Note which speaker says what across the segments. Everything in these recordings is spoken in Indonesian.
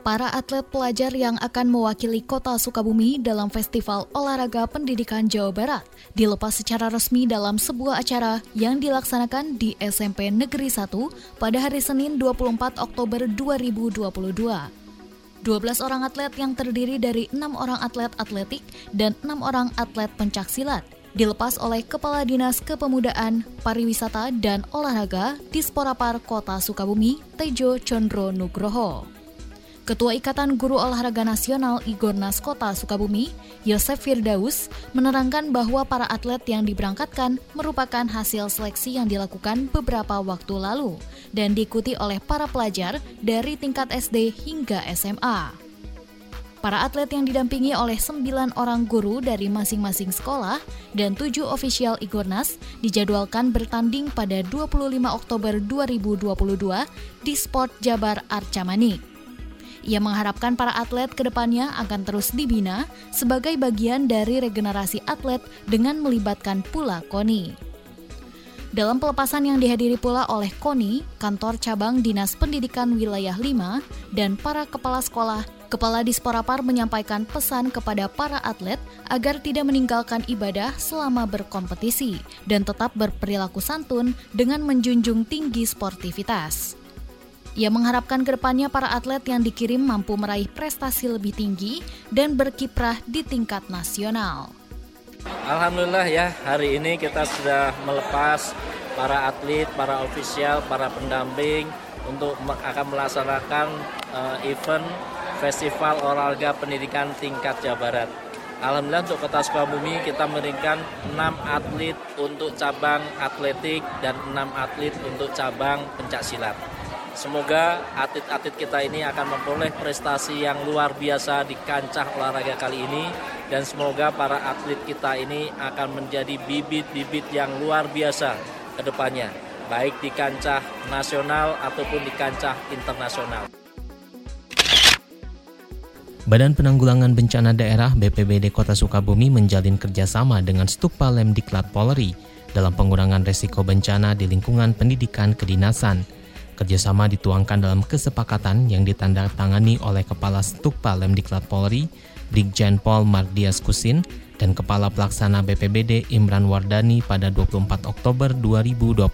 Speaker 1: Para atlet pelajar yang akan mewakili kota Sukabumi dalam Festival Olahraga Pendidikan Jawa Barat dilepas secara resmi dalam sebuah acara yang dilaksanakan di SMP Negeri 1 pada hari Senin 24 Oktober 2022. 12 orang atlet yang terdiri dari enam orang atlet atletik dan enam orang atlet pencaksilat dilepas oleh Kepala Dinas Kepemudaan, Pariwisata, dan Olahraga di Sporapar Kota Sukabumi, Tejo Chondro Nugroho. Ketua Ikatan Guru Olahraga Nasional Igornas Kota Sukabumi, Yosef Firdaus, menerangkan bahwa para atlet yang diberangkatkan merupakan hasil seleksi yang dilakukan beberapa waktu lalu dan diikuti oleh para pelajar dari tingkat SD hingga SMA. Para atlet yang didampingi oleh sembilan orang guru dari masing-masing sekolah dan tujuh ofisial Igornas dijadwalkan bertanding pada 25 Oktober 2022 di Sport Jabar Arca Manik. Ia mengharapkan para atlet ke depannya akan terus dibina sebagai bagian dari regenerasi atlet dengan melibatkan pula KONI. Dalam pelepasan yang dihadiri pula oleh KONI, kantor cabang Dinas Pendidikan Wilayah 5, dan para kepala sekolah, Kepala Disporapar menyampaikan pesan kepada para atlet agar tidak meninggalkan ibadah selama berkompetisi dan tetap berperilaku santun dengan menjunjung tinggi sportivitas. Ia mengharapkan ke depannya para atlet yang dikirim mampu meraih prestasi lebih tinggi dan berkiprah di tingkat nasional.
Speaker 2: Alhamdulillah ya hari ini kita sudah melepas para atlet, para ofisial, para pendamping untuk akan melaksanakan uh, event Festival Olahraga Pendidikan Tingkat Jawa Barat. Alhamdulillah untuk Kota Sukabumi kita memberikan 6 atlet untuk cabang atletik dan 6 atlet untuk cabang pencak silat. Semoga atlet-atlet kita ini akan memperoleh prestasi yang luar biasa di kancah olahraga kali ini. Dan semoga para atlet kita ini akan menjadi bibit-bibit yang luar biasa ke depannya, baik di kancah nasional ataupun di kancah internasional.
Speaker 3: Badan Penanggulangan Bencana Daerah BPBD Kota Sukabumi menjalin kerjasama dengan Stukpa Lemdiklat Polri dalam pengurangan resiko bencana di lingkungan pendidikan kedinasan – Kerjasama dituangkan dalam kesepakatan yang ditandatangani oleh Kepala Stukpa Lemdiklat Polri, Brigjen Pol Mardias Kusin, dan Kepala Pelaksana BPBD Imran Wardani pada 24 Oktober 2022.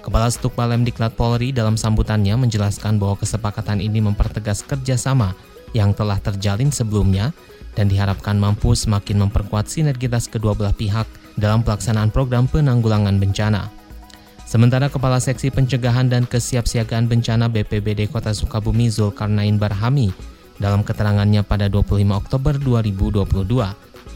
Speaker 3: Kepala Stukpa Lemdiklat Polri dalam sambutannya menjelaskan bahwa kesepakatan ini mempertegas kerjasama yang telah terjalin sebelumnya dan diharapkan mampu semakin memperkuat sinergitas kedua belah pihak dalam pelaksanaan program penanggulangan bencana. Sementara Kepala Seksi Pencegahan dan Kesiapsiagaan Bencana BPBD Kota Sukabumi Zulkarnain Barhami dalam keterangannya pada 25 Oktober 2022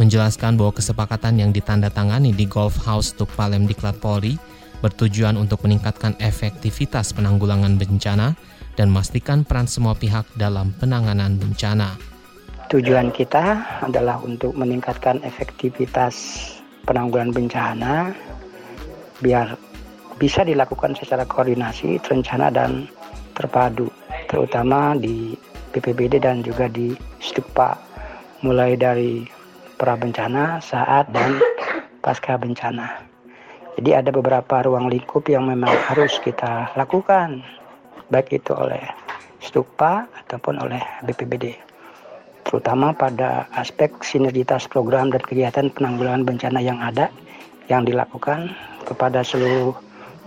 Speaker 3: menjelaskan bahwa kesepakatan yang ditandatangani di Golf House Tukpalem Diklat Polri bertujuan untuk meningkatkan efektivitas penanggulangan bencana dan memastikan peran semua pihak dalam penanganan bencana.
Speaker 4: Tujuan kita adalah untuk meningkatkan efektivitas penanggulangan bencana biar bisa dilakukan secara koordinasi, terencana dan terpadu, terutama di BPBD dan juga di Stupa, mulai dari pra bencana, saat dan pasca bencana. Jadi ada beberapa ruang lingkup yang memang harus kita lakukan, baik itu oleh Stupa ataupun oleh BPBD, terutama pada aspek sinergitas program dan kegiatan penanggulangan bencana yang ada yang dilakukan kepada seluruh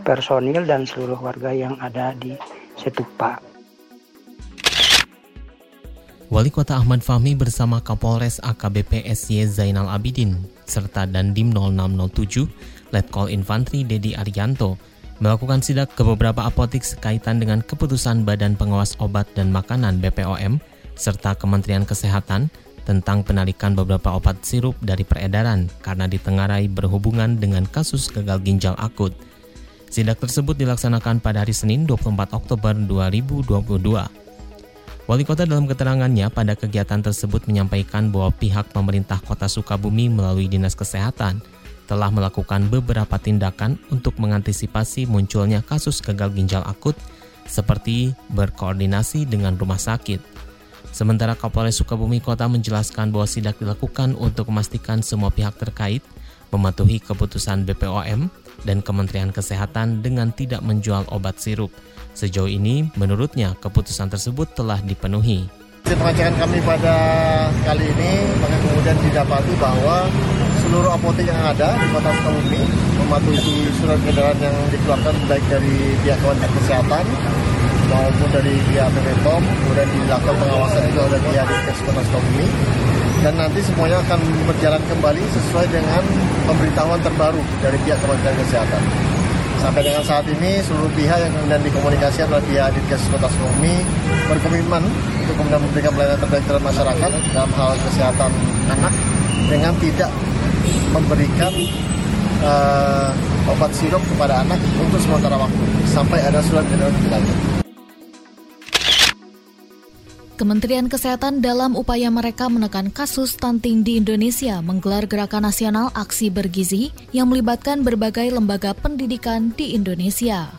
Speaker 4: personil dan seluruh warga yang ada di Setupa.
Speaker 3: Wali Kota Ahmad Fahmi bersama Kapolres AKBP SY Zainal Abidin serta Dandim 0607 Letkol Infantri Dedi Arianto melakukan sidak ke beberapa apotik sekaitan dengan keputusan Badan Pengawas Obat dan Makanan BPOM serta Kementerian Kesehatan tentang penarikan beberapa obat sirup dari peredaran karena ditengarai berhubungan dengan kasus gagal ginjal akut. Sidak tersebut dilaksanakan pada hari Senin 24 Oktober 2022. Wali kota dalam keterangannya pada kegiatan tersebut menyampaikan bahwa pihak pemerintah kota Sukabumi melalui Dinas Kesehatan telah melakukan beberapa tindakan untuk mengantisipasi munculnya kasus gagal ginjal akut seperti berkoordinasi dengan rumah sakit. Sementara Kapolres Sukabumi Kota menjelaskan bahwa sidak dilakukan untuk memastikan semua pihak terkait mematuhi keputusan BPOM dan Kementerian Kesehatan dengan tidak menjual obat sirup Sejauh ini, menurutnya keputusan tersebut telah dipenuhi.
Speaker 5: Pengecekan kami pada kali ini, maka kemudian didapati bahwa seluruh apotek yang ada di kota Sukabumi mematuhi surat edaran yang dikeluarkan baik dari pihak Kementerian Kesehatan maupun dari pihak BPOM, kemudian dilakukan pengawasan juga oleh pihak Dinkes Kota Sukabumi dan nanti semuanya akan berjalan kembali sesuai dengan pemberitahuan terbaru dari pihak Kementerian Kesehatan. Sampai dengan saat ini seluruh pihak yang kemudian dikomunikasikan oleh pihak Dinkes Kota Sukabumi berkomitmen untuk kemudian memberikan pelayanan terbaik terhadap masyarakat dalam hal kesehatan anak dengan tidak memberikan uh, obat sirup kepada anak untuk sementara waktu sampai ada surat edaran lebih lanjut.
Speaker 1: Kementerian Kesehatan dalam upaya mereka menekan kasus stunting di Indonesia menggelar gerakan nasional aksi bergizi yang melibatkan berbagai lembaga pendidikan di Indonesia.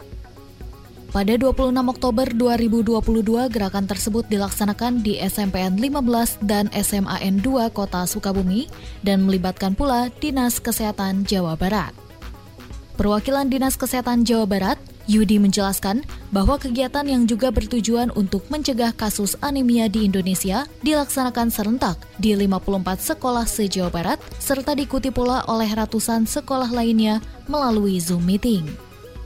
Speaker 1: Pada 26 Oktober 2022, gerakan tersebut dilaksanakan di SMPN 15 dan SMAN 2 Kota Sukabumi dan melibatkan pula Dinas Kesehatan Jawa Barat. Perwakilan Dinas Kesehatan Jawa Barat, Yudi menjelaskan bahwa kegiatan yang juga bertujuan untuk mencegah kasus anemia di Indonesia dilaksanakan serentak di 54 sekolah se-Jawa Barat serta diikuti pula oleh ratusan sekolah lainnya melalui Zoom meeting.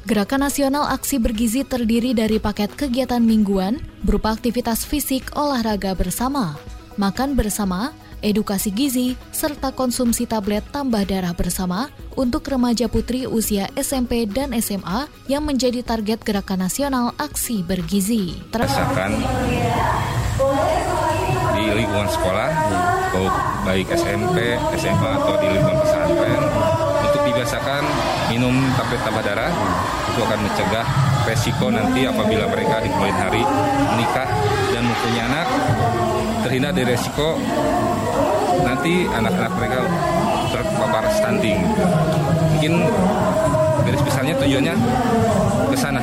Speaker 1: Gerakan Nasional Aksi Bergizi terdiri dari paket kegiatan mingguan berupa aktivitas fisik olahraga bersama, makan bersama, edukasi gizi, serta konsumsi tablet tambah darah bersama untuk remaja putri usia SMP dan SMA yang menjadi target gerakan nasional aksi bergizi.
Speaker 6: Rasakan di lingkungan sekolah, baik SMP, SMA atau di lingkungan pesantren, untuk dibiasakan minum tablet tambah darah, itu akan mencegah resiko nanti apabila mereka di kemudian hari menikah dan mempunyai anak terhindar dari resiko nanti anak-anak mereka terpapar stunting. Mungkin garis besarnya tujuannya ke sana.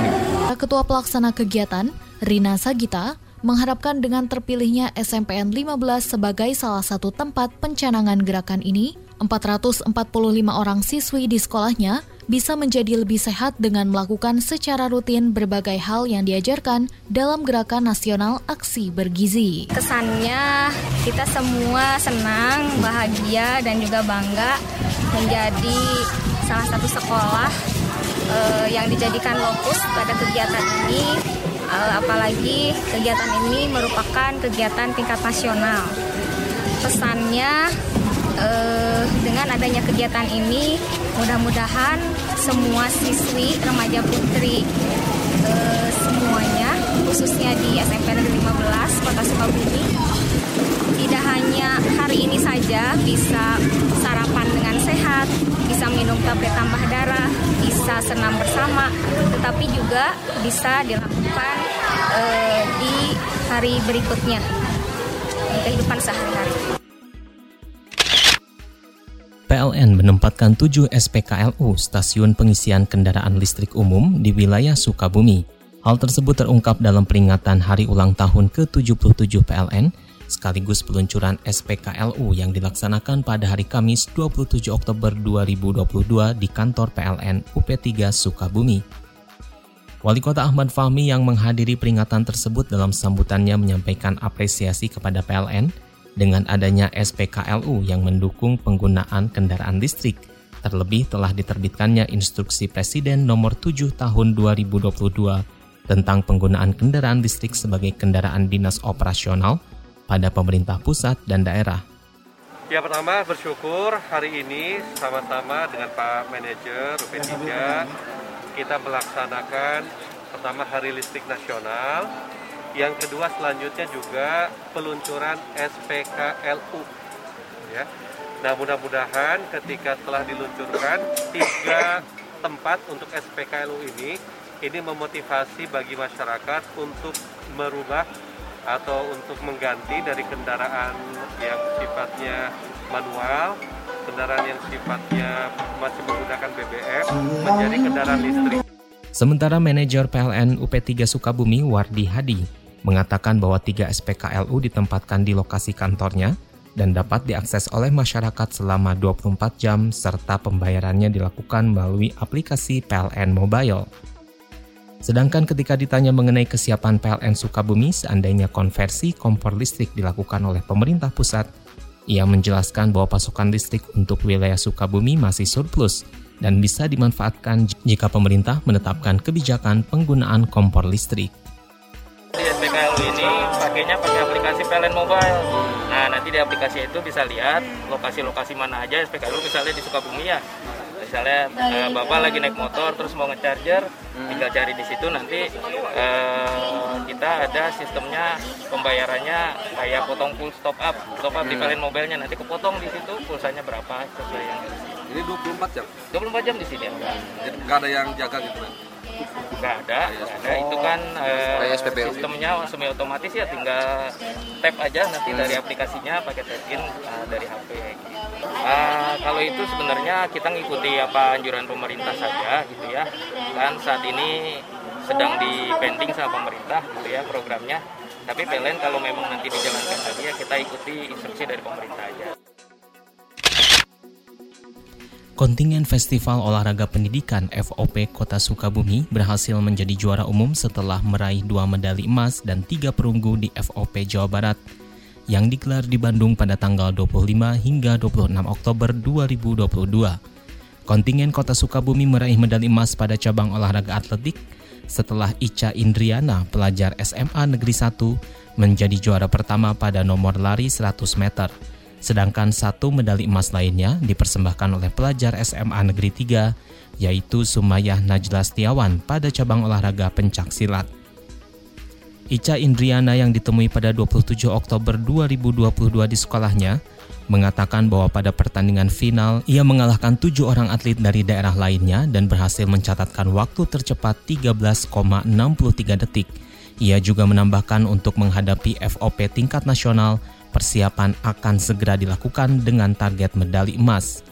Speaker 1: Ketua Pelaksana Kegiatan, Rina Sagita, mengharapkan dengan terpilihnya SMPN 15 sebagai salah satu tempat pencanangan gerakan ini, 445 orang siswi di sekolahnya bisa menjadi lebih sehat dengan melakukan secara rutin berbagai hal yang diajarkan dalam gerakan nasional aksi bergizi.
Speaker 7: Kesannya kita semua senang, bahagia, dan juga bangga menjadi salah satu sekolah uh, yang dijadikan lokus pada kegiatan ini. Uh, apalagi kegiatan ini merupakan kegiatan tingkat nasional. Pesannya uh, dengan adanya kegiatan ini mudah-mudahan semua siswi remaja putri uh, semuanya khususnya di SMP Negeri 15 Kota Sukabumi tidak hanya hari ini saja bisa sarapan dengan sehat, bisa minum tablet tambah darah, bisa senam bersama, tetapi juga bisa dilakukan uh, di hari berikutnya kehidupan sehari-hari.
Speaker 3: PLN menempatkan 7 SPKLU stasiun pengisian kendaraan listrik umum di wilayah Sukabumi. Hal tersebut terungkap dalam peringatan hari ulang tahun ke-77 PLN sekaligus peluncuran SPKLU yang dilaksanakan pada hari Kamis 27 Oktober 2022 di kantor PLN UP3 Sukabumi. Wali Kota Ahmad Fahmi yang menghadiri peringatan tersebut dalam sambutannya menyampaikan apresiasi kepada PLN dengan adanya SPKLU yang mendukung penggunaan kendaraan listrik. Terlebih telah diterbitkannya Instruksi Presiden Nomor 7 Tahun 2022 tentang penggunaan kendaraan listrik sebagai kendaraan dinas operasional pada pemerintah pusat dan daerah.
Speaker 8: Ya pertama bersyukur hari ini sama-sama dengan Pak Manajer UP3 kita melaksanakan pertama Hari Listrik Nasional yang kedua selanjutnya juga peluncuran SPKLU. Ya. Nah mudah-mudahan ketika telah diluncurkan tiga tempat untuk SPKLU ini, ini memotivasi bagi masyarakat untuk merubah atau untuk mengganti dari kendaraan yang sifatnya manual, kendaraan yang sifatnya masih menggunakan BBM menjadi kendaraan listrik.
Speaker 3: Sementara manajer PLN UP3 Sukabumi Wardi Hadi mengatakan bahwa tiga SPKLU ditempatkan di lokasi kantornya dan dapat diakses oleh masyarakat selama 24 jam serta pembayarannya dilakukan melalui aplikasi PLN Mobile. Sedangkan ketika ditanya mengenai kesiapan PLN Sukabumi seandainya konversi kompor listrik dilakukan oleh pemerintah pusat, ia menjelaskan bahwa pasokan listrik untuk wilayah Sukabumi masih surplus dan bisa dimanfaatkan jika pemerintah menetapkan kebijakan penggunaan kompor listrik.
Speaker 2: Di SPKLU ini pakainya pakai aplikasi PLN Mobile. Nah, nanti di aplikasi itu bisa lihat lokasi-lokasi mana aja SPKLU misalnya di Sukabumi ya. Misalnya eh, Bapak lagi naik motor terus mau ngecharger, tinggal cari di situ nanti eh, kita ada sistemnya pembayarannya kayak potong full stop up, stop up di PLN Mobile-nya nanti kepotong di situ pulsanya berapa sesuai yang.
Speaker 9: Ini 24 jam.
Speaker 2: 24 jam di sini ya.
Speaker 9: Jadi nggak ada yang jaga gitu kan.
Speaker 2: Nggak ada, nggak ada. Itu kan eh,
Speaker 9: Kayak SPBU.
Speaker 2: sistemnya semi otomatis ya tinggal tap aja nanti dari aplikasinya pakai tap in eh, dari HP. gitu. Ah, kalau itu sebenarnya kita ngikuti apa anjuran pemerintah saja gitu ya. Kan saat ini sedang di pending sama pemerintah gitu ya programnya. Tapi PLN kalau memang nanti dijalankan tadi ya kita ikuti instruksi dari pemerintah aja.
Speaker 3: Kontingen Festival Olahraga Pendidikan FOP Kota Sukabumi berhasil menjadi juara umum setelah meraih dua medali emas dan tiga perunggu di FOP Jawa Barat yang digelar di Bandung pada tanggal 25 hingga 26 Oktober 2022. Kontingen Kota Sukabumi meraih medali emas pada cabang olahraga atletik setelah Ica Indriana, pelajar SMA Negeri 1, menjadi juara pertama pada nomor lari 100 meter. Sedangkan satu medali emas lainnya dipersembahkan oleh pelajar SMA Negeri 3, yaitu Sumayah Najla Setiawan pada cabang olahraga pencak silat. Ica Indriana yang ditemui pada 27 Oktober 2022 di sekolahnya mengatakan bahwa pada pertandingan final ia mengalahkan tujuh orang atlet dari daerah lainnya dan berhasil mencatatkan waktu tercepat 13,63 detik. Ia juga menambahkan untuk menghadapi FOP tingkat nasional, persiapan akan segera dilakukan dengan target medali emas.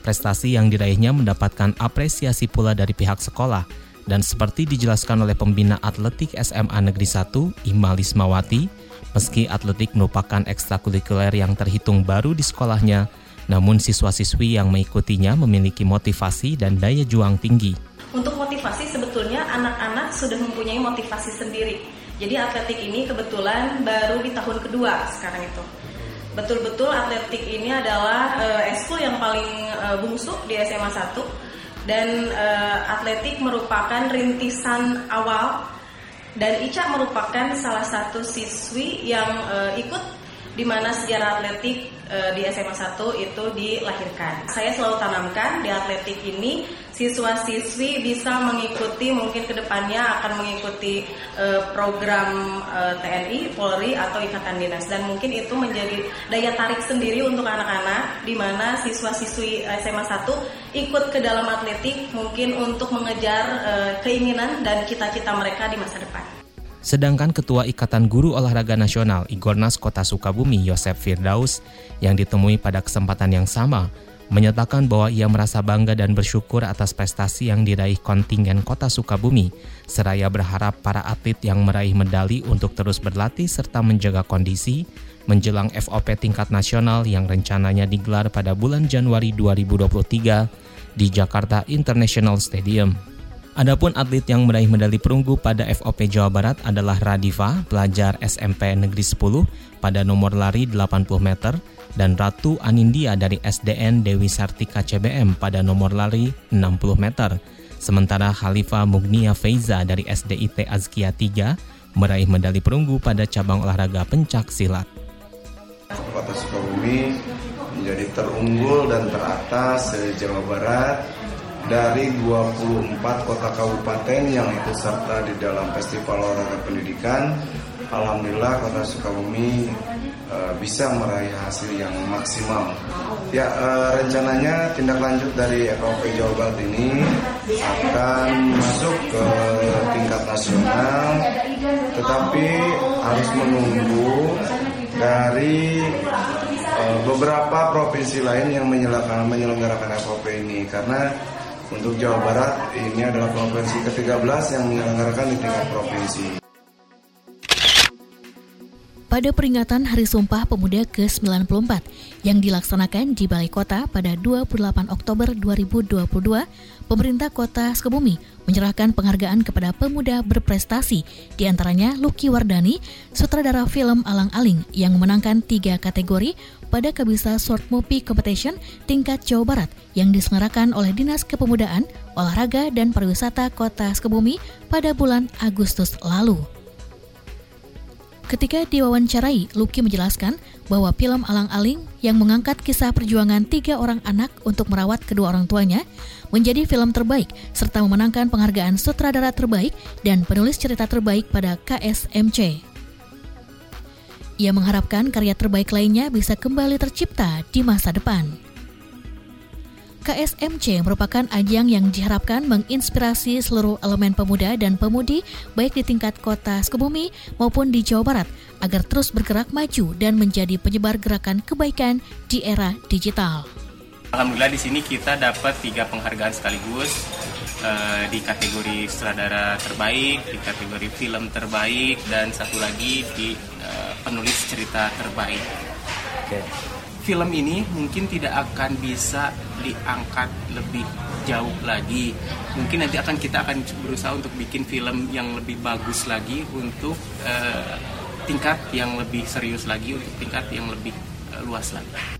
Speaker 3: Prestasi yang diraihnya mendapatkan apresiasi pula dari pihak sekolah dan seperti dijelaskan oleh pembina atletik SMA Negeri 1, Ima Lismawati, meski atletik merupakan ekstrakurikuler yang terhitung baru di sekolahnya, namun siswa-siswi yang mengikutinya memiliki motivasi dan daya juang tinggi.
Speaker 10: Untuk motivasi sebetulnya anak-anak sudah mempunyai motivasi sendiri. Jadi atletik ini kebetulan baru di tahun kedua sekarang itu. Betul-betul atletik ini adalah eh, eskul yang paling eh, bungsu di SMA 1 dan eh, atletik merupakan rintisan awal dan Ica merupakan salah satu siswi yang eh, ikut di mana sejarah atletik eh, di SMA 1 itu dilahirkan. Saya selalu tanamkan di atletik ini siswa-siswi bisa mengikuti mungkin ke depannya akan mengikuti eh, program eh, TNI, Polri atau Ikatan Dinas dan mungkin itu menjadi daya tarik sendiri untuk anak-anak di mana siswa-siswi SMA 1 ikut ke dalam atletik mungkin untuk mengejar eh, keinginan dan cita-cita mereka di masa depan.
Speaker 3: Sedangkan Ketua Ikatan Guru Olahraga Nasional Igornas Kota Sukabumi Yosef Firdaus yang ditemui pada kesempatan yang sama menyatakan bahwa ia merasa bangga dan bersyukur atas prestasi yang diraih kontingen Kota Sukabumi seraya berharap para atlet yang meraih medali untuk terus berlatih serta menjaga kondisi menjelang FOP tingkat nasional yang rencananya digelar pada bulan Januari 2023 di Jakarta International Stadium. Adapun atlet yang meraih medali perunggu pada FOP Jawa Barat adalah Radifa, pelajar SMP Negeri 10 pada nomor lari 80 meter dan Ratu Anindya dari SDN Dewi Sartika CBM pada nomor lari 60 meter. Sementara Khalifa Mugnia Feiza dari SDIT Azkia 3 meraih medali perunggu pada cabang olahraga pencak silat.
Speaker 11: Kota Sukabumi menjadi terunggul dan teratas se-Jawa Barat dari 24 kota kabupaten yang ikut serta di dalam Festival Olahraga Pendidikan. Alhamdulillah Kota Sukabumi e, bisa meraih hasil yang maksimal. Ya e, rencananya tindak lanjut dari FOP Jawa Barat ini akan masuk ke tingkat nasional, tetapi harus menunggu dari uh, beberapa provinsi lain yang menyelenggarakan, FOP ini karena untuk Jawa Barat ini adalah provinsi ke-13 yang menyelenggarakan di tingkat provinsi.
Speaker 12: Pada peringatan Hari Sumpah Pemuda ke-94 yang dilaksanakan di Balai Kota pada 28 Oktober 2022, pemerintah kota Sukabumi menyerahkan penghargaan kepada pemuda berprestasi, di antaranya Lucky Wardani, sutradara film Alang Aling yang memenangkan tiga kategori pada Kabisa Short Movie Competition tingkat Jawa Barat yang diselenggarakan oleh Dinas Kepemudaan, Olahraga, dan Pariwisata Kota Sukabumi pada bulan Agustus lalu. Ketika diwawancarai, Lucky menjelaskan bahwa film Alang Aling yang mengangkat kisah perjuangan tiga orang anak untuk merawat kedua orang tuanya menjadi film terbaik serta memenangkan penghargaan sutradara terbaik dan penulis cerita terbaik pada KSMC. Ia mengharapkan karya terbaik lainnya bisa kembali tercipta di masa depan. KSMC merupakan ajang yang diharapkan menginspirasi seluruh elemen pemuda dan pemudi baik di tingkat kota Sukabumi maupun di Jawa Barat agar terus bergerak maju dan menjadi penyebar gerakan kebaikan di era digital.
Speaker 13: Alhamdulillah di sini kita dapat tiga penghargaan sekaligus uh, di kategori sutradara terbaik, di kategori film terbaik, dan satu lagi di uh, penulis cerita terbaik. Okay film ini mungkin tidak akan bisa diangkat lebih jauh lagi. Mungkin nanti akan kita akan berusaha untuk bikin film yang lebih bagus lagi untuk uh, tingkat yang lebih serius lagi, untuk tingkat yang lebih uh, luas lagi.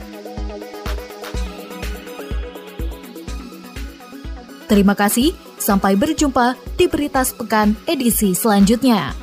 Speaker 12: Terima kasih, sampai berjumpa di Berita Sepekan edisi selanjutnya.